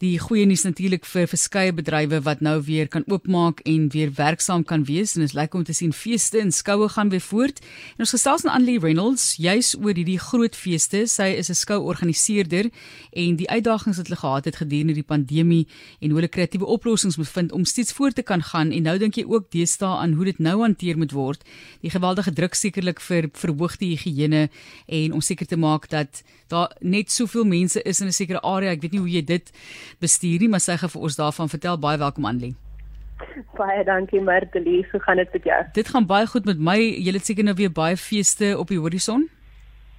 die goeie nuus natuurlik vir verskeie bedrywe wat nou weer kan oopmaak en weer werksaam kan wees en dit lyk om te sien feeste en skoue gaan weer voort. En ons gesels met Annelie Reynolds juis oor hierdie groot feeste. Sy is 'n skouorganiseerder en die uitdagings wat hulle gehad het gedurende die pandemie en hoe hulle kreatiewe oplossings moet vind om steeds voort te kan gaan en nou dink jy ook deesdae aan hoe dit nou hanteer moet word. Die geweldige druk sekerlik vir verhoogde higiëne en om seker te maak dat daar net soveel mense is in 'n sekere area. Ek weet nie hoe jy dit bestuur nie, maar sy gaan vir ons daarvan vertel. Baie welkom Annelie. Baie dankie Martelie. Hoe gaan dit met jou? Dit gaan baie goed met my. Jy het seker nou weer baie feeste op die horison.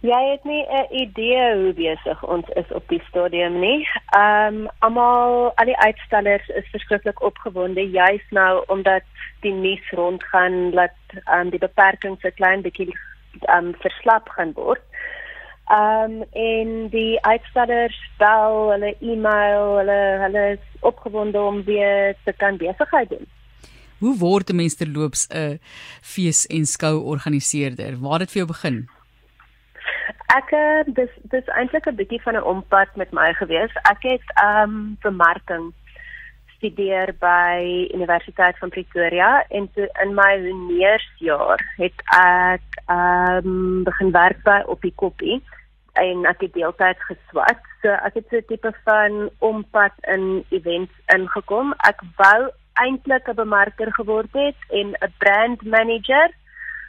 Jy het nie 'n idee hoe besig ons is op die stadium nie. Ehm um, almal al die uitstallers is verskriklik opgewonde juis nou omdat die nuus rondgaan dat ehm um, die beperkings 'n klein bietjie ehm um, verslap gaan word. Ehm um, en die uitstallers bel, hulle e-mail, hulle hulle is opgewonde om weer te kan besigheid doen. Hoe word 'n mens terloops 'n fees en skou organiseerder? Waar het dit vir jou begin? Ek eh, dis dis eintlik 'n bietjie van 'n ompad met my gewees. Ek het ehm um, bemarking studeer by Universiteit van Pretoria en toe in my honeursjaar het ek ehm um, begin werk by op die koppie en ek het deeltyd geswat. So ek het so 'n tipe van ompad in events ingekom. Ek wou eintlik 'n bemarker geword het en 'n brand manager,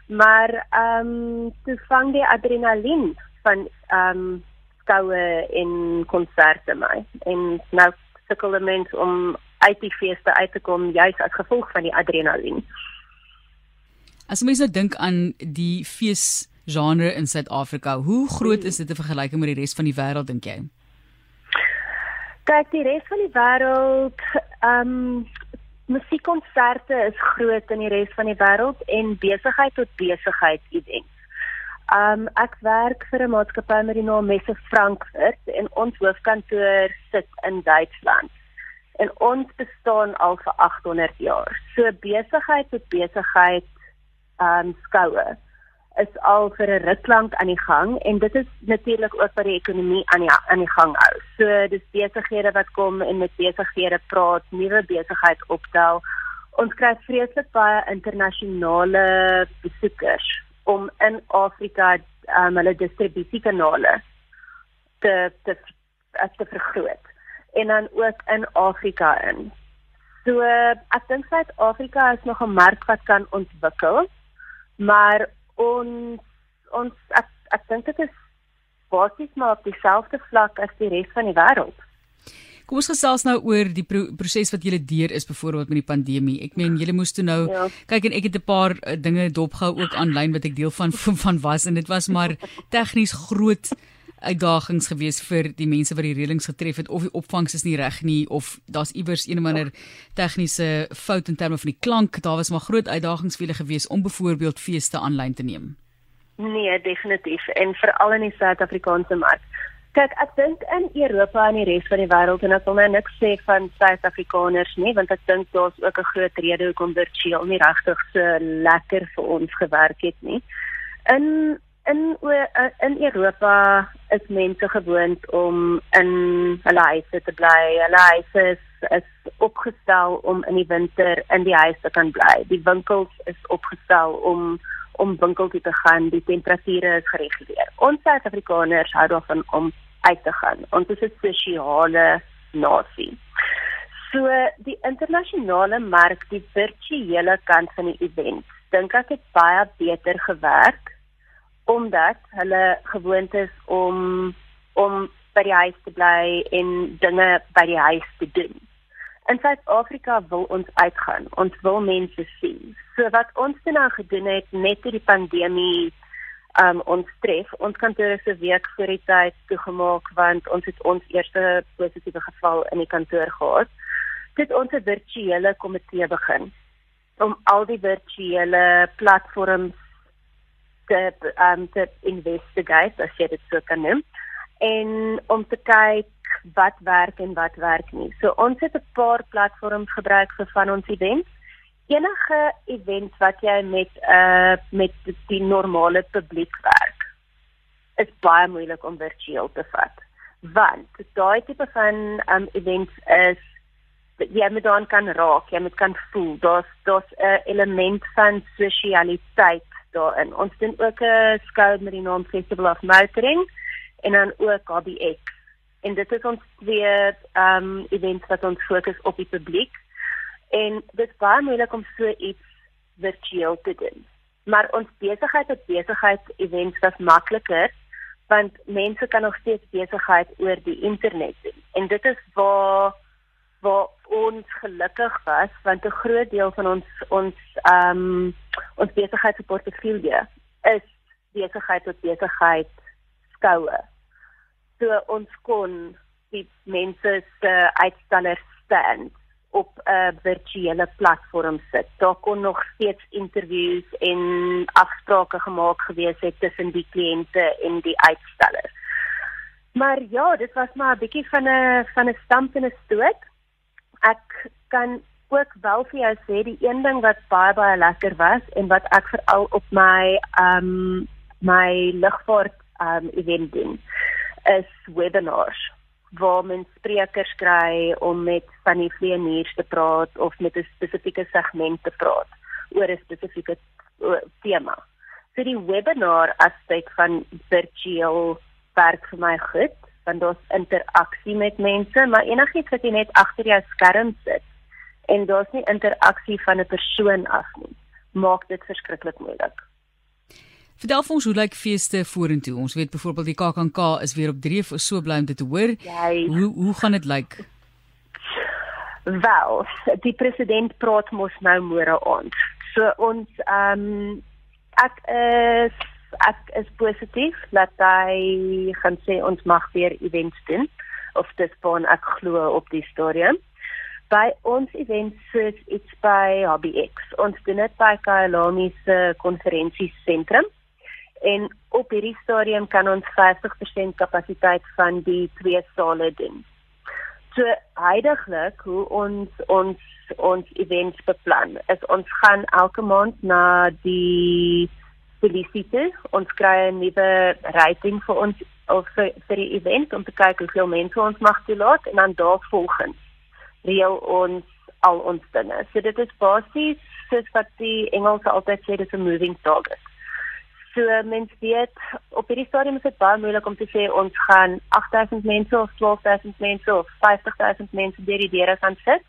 maar ehm um, toe vang die adrenalien van ehm um, skoue en konserte my. En nou sukkel mense om uit die feeste uit te kom juis as gevolg van die adrenalien. As mens nou dink aan die fees genre in Suid-Afrika. Hoe groot is dit in vergelyking met die res van die wêreld dink jy? Kyk, die res van die wêreld, ehm um, musiekkonserte is groot in die res van die wêreld en besigheid tot besigheid events. Um ek werk vir 'n maatskappy met die naam Messe Frankfurt en ons hoofkantoor sit in Duitsland. En ons bestaan al vir 800 jaar. So besigheid tot besigheid um skoue is al vir 'n ruk lank aan die gang en dit is natuurlik ook vir die ekonomie aan die aan die gang hou. So dis besighede wat kom en met besighede praat, nuwe besigheid opstel. Ons kry vreeslik baie internasionale besoekers om in Afrika um, hulle distribusiekanale te te te vergroot en dan ook in Afrika in. So ek dink Suid-Afrika is nog 'n mark wat kan ontwikkel, maar ons ons ek, ek dink dit is basies maar op dieselfde vlak as die res van die wêreld. Kom ons gesels nou oor die pro proses wat julle deur is byvoorbeeld met die pandemie. Ek meen julle moes toe nou ja. kyk en ek het 'n paar uh, dinge dopgehou ook aanlyn wat ek deel van van was en dit was maar tegnies groot uitdagings gewees vir die mense wat die reëlings getref het of die opvangs is nie reg nie of daar's iewers een of ander tegniese fout in terme van die klank. Daar was maar groot uitdagings vir hulle gewees om byvoorbeeld feeste aanlyn te neem. Nee definitief. En veral in die Suid-Afrikaanse mark. Kyk ek dink in Europa en die res van die wêreld en ek wil nou niks sê van Suid-Afrikaners nie want ek dink daar's ook 'n groot rede hoekom virtueel nie regtig so lekker vir ons gewerk het nie. In in eh, in Europa is mense gewoond om in hulle huise te bly. Hulle huise is, is opgestel om in die winter in die huis te kan bly. Die winkels is opgestel om om winkel toe te gaan. Die temperature is gereguleer. Ons Suid-Afrikaners hou daarvan om uit te gaan. Ons is 'n sosiale nasie. So die internasionale mark, die virtuele kant van die event, dink ek het baie beter gewerk omdat hulle gewoond is om om by die huis te bly en dinge by die huis te doen. In Suid-Afrika wil ons uitgaan. Ons wil mense sien. So wat ons dan nou gedoen het toe die pandemie um ons tref, ons kantoor se week voor die tyd toegemaak want ons het ons eerste positiewe geval in die kantoor gehad. Dit ons 'n virtuele komitee begin om al die virtuele platforms te um te investigate as jy dit so kan noem en om te kyk wat werk en wat werk nie. So ons het 'n paar platforms gebruik vir van ons events. Enige event wat jy met uh met die normale publiek werk is baie moeilik om virtueel te vat Want daai tipe van um events is jy moet dan kan raak, jy moet kan voel. Daar's daar's 'n element van sosialiteit daarin. Ons doen ook 'n skou met die naam Festival of Motoring en dan ook HBX. En dit is ons twee um events wat ons fokus op die publiek. En dit is baie moeilik om so iets virtueel te doen. Maar ons besigheid het besigheid events was makliker want mense kan nog steeds besigheid oor die internet doen. En dit is waar waar ons gelukkig was want 'n groot deel van ons ons ehm um, ons besigheidsportefeulje is besigheid tot besigheid skoue. So ons kon die mense se uitstallers stand op 'n virtuele platform sit. Daar kon nog steeds interviews en afsprake gemaak gewees het tussen die kliënte en die uitstaller. Maar ja, dit was maar 'n bietjie van 'n van 'n stamp en 'n stoot. Ek kan ook wel vir jou sê die een ding wat baie baie lekker was en wat ek veral op my ehm um, my lugvaart ehm um, event doen is webinars waar men sprekers kry om met van die vleeniers te praat of met 'n spesifieke segment te praat oor 'n spesifieke tema. So die webinar aspek van virtueel werk vir my goed, want daar's interaksie met mense, maar enigiets wat jy net agter jou skerm sit en daar's nie interaksie van 'n persoon af nie, maak dit verskriklik moeilik. Vertel vir ons hoe lyk feeste vorentoe? Ons weet byvoorbeeld die KAKNK is weer op 3 of so bly om dit te hoor. Jy. Hoe hoe gaan dit lyk? Wel, die president praat mos nou môre aand. So ons ehm um, ek is ek is positief dat hy gaan sê ons mag weer events doen of dit van ek glo op die stadium. By ons events is iets by HBX. Ons doen dit by Kailami se konferensiesentrum en op hierdie stadium kan ons 50% kapasiteit van die twee sale doen. So heidaglik hoe ons ons ons events beplan is ons gaan elke maand na die felicite ons kry 'n nuwe rating vir ons of vir, vir die event om te kyk hoeveel mense ons mag toelaat en dan daarvolgens reël ons al ons dinge. So dit is basies soos wat die Engelse altyd sê dis 'n moving target. So mens weet op hierdie stadium is dit baie moeilik om te sê ons gaan 8000 mense of 12000 mense of 50000 mense deur die deure gaan sit.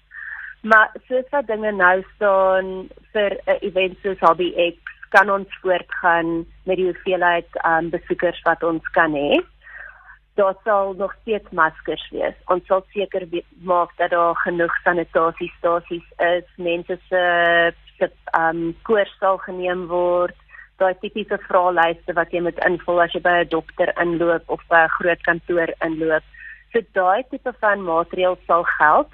Maar soos wat dinge nou staan vir 'n event soos Hobby X kan ons voortgaan met die hoeveelheid um, besoekers wat ons kan hê. Daar sal nog steeds maskers wees. Ons sal seker maak dat daar genoeg sanitasiestasies is, mense se se um koers sal geneem word daai tipiese vraelyste wat jy moet invul as jy by 'n dokter inloop of by 'n groot kantoor inloop. So daai tipe van maatreëls sal geld.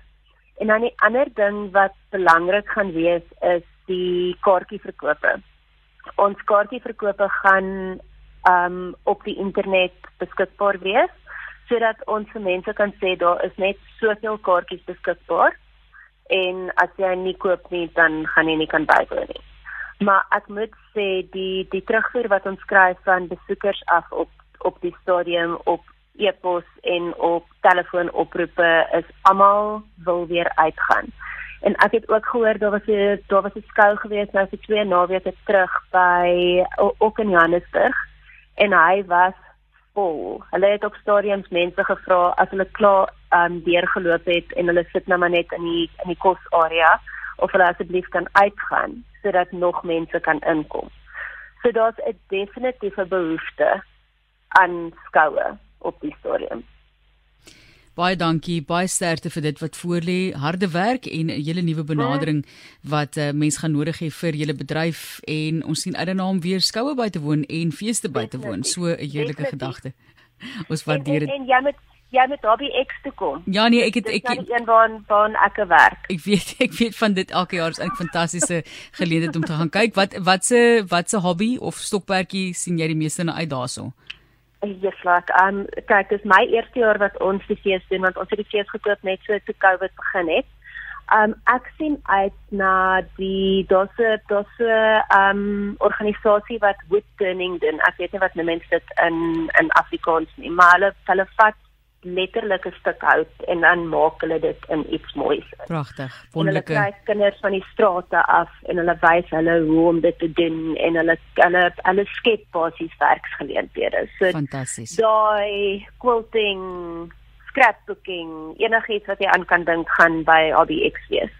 En dan die ander ding wat belangrik gaan wees is die kaartjieverkope. Ons kaartjieverkope gaan um op die internet beskikbaar wees sodat ons vir mense kan sê daar is net soveel kaartjies beskikbaar en as jy nie koop nie dan gaan jy nie kan bywoon nie. Maar ek moet sê die die terugvoer wat ons kry van besoekers af op op die stadium op e-pos en op telefoonoproepe is almal wil weer uitgaan. En ek het ook gehoor daar was 'n daar was 'n skou gewees nou vir twee naweke terug by ook in Johannesburg en hy was vol. Hulle het op stadiums mense gevra as hulle klaar um deurgeloop het en hulle sit nou maar net in die in die kosarea of hulle asseblief kan uitgaan sodat nog mense kan inkom. So daar's 'n definitiewe behoefte aan skoue op die stadium. Baie dankie, baie sterkte vir dit wat voorlê. Harde werk en 'n hele nuwe benadering wat uh, mens gaan nodig hê vir julle bedryf en ons sien uit daarna om weer skoue by te woon en feeste by te woon. So 'n heerlike gedagte. Ons waardeer dit. En, en jy moet jy moet daar by X toe kom. Ja nee, ek het ek het een waar waar ek werk. Ek weet ek weet van dit elke jaar is 'n fantastiese geleentheid om te gaan kyk. Wat wat se wat se hobby of stokperdjie sien jy die meeste na uit daarso? Ja, vlak. Um kyk, dis my eerste jaar wat ons die fees doen want ons het die fees gekoop net so toe Covid begin het. Um ek sien uit na die dosse dosse um organisasie wat wood turning doen. Ek weet nie wat mense dit in in Afrikaans nie, maar hulle hulle vat letterlik 'n stuk hout en dan maak hulle dit in iets moois. Pragtig. Wonderlike. Hulle kry kinders van die strate af en hulle wys hulle hoe om dit te doen en hulle hulle hulle skep basies werksgeleenthede. So Fantasties. Daai quilting, scrapbooking, enigiets wat jy aan kan dink gaan by ABX wees.